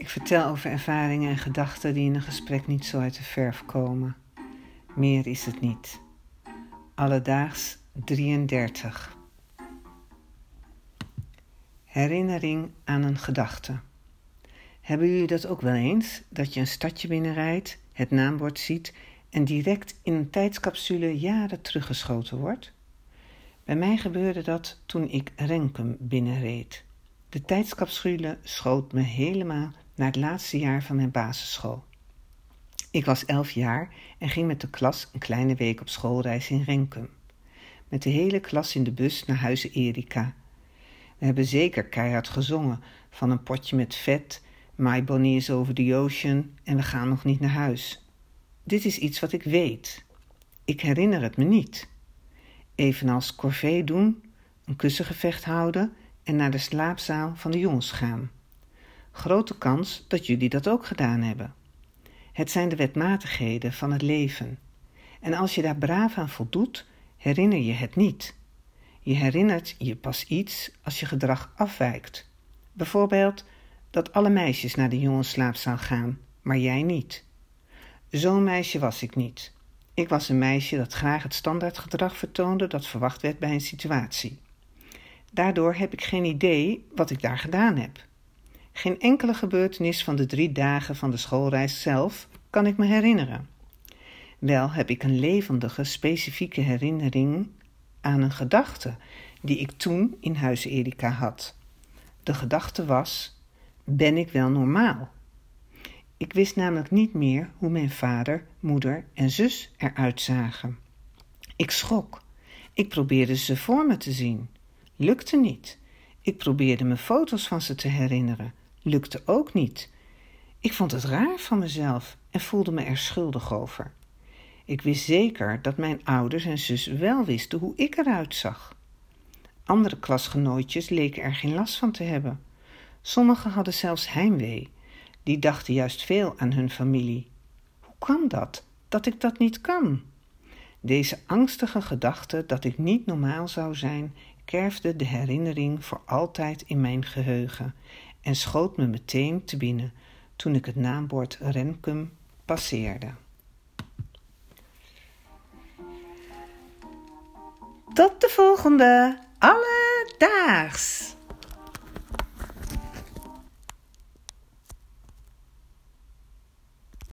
Ik vertel over ervaringen en gedachten die in een gesprek niet zo uit de verf komen. Meer is het niet. Alledaags 33. Herinnering aan een gedachte. Hebben jullie dat ook wel eens? Dat je een stadje binnenrijdt, het naambord ziet en direct in een tijdscapsule jaren teruggeschoten wordt? Bij mij gebeurde dat toen ik Renkum binnenreed. De tijdscapsule schoot me helemaal naar het laatste jaar van mijn basisschool. Ik was elf jaar en ging met de klas een kleine week op schoolreis in Renkum. Met de hele klas in de bus naar huizen Erika. We hebben zeker keihard gezongen van een potje met vet, My Bonnie is over the ocean en we gaan nog niet naar huis. Dit is iets wat ik weet. Ik herinner het me niet. Evenals corvée doen, een kussengevecht houden en naar de slaapzaal van de jongens gaan. Grote kans dat jullie dat ook gedaan hebben. Het zijn de wetmatigheden van het leven. En als je daar braaf aan voldoet, herinner je het niet. Je herinnert je pas iets als je gedrag afwijkt. Bijvoorbeeld dat alle meisjes naar de jongensslaapzaal gaan, maar jij niet. Zo'n meisje was ik niet. Ik was een meisje dat graag het standaardgedrag vertoonde dat verwacht werd bij een situatie. Daardoor heb ik geen idee wat ik daar gedaan heb. Geen enkele gebeurtenis van de drie dagen van de schoolreis zelf kan ik me herinneren. Wel heb ik een levendige, specifieke herinnering aan een gedachte die ik toen in huis Erika had. De gedachte was: ben ik wel normaal? Ik wist namelijk niet meer hoe mijn vader, moeder en zus eruit zagen. Ik schrok. Ik probeerde ze voor me te zien. Lukte niet. Ik probeerde me foto's van ze te herinneren. Lukte ook niet. Ik vond het raar van mezelf en voelde me er schuldig over. Ik wist zeker dat mijn ouders en zus wel wisten hoe ik eruit zag. Andere klasgenootjes leken er geen last van te hebben. Sommigen hadden zelfs heimwee. Die dachten juist veel aan hun familie. Hoe kan dat, dat ik dat niet kan? Deze angstige gedachte dat ik niet normaal zou zijn, kerfde de herinnering voor altijd in mijn geheugen en schoot me meteen te binnen toen ik het naambord Renkum passeerde. Tot de volgende, alledaags!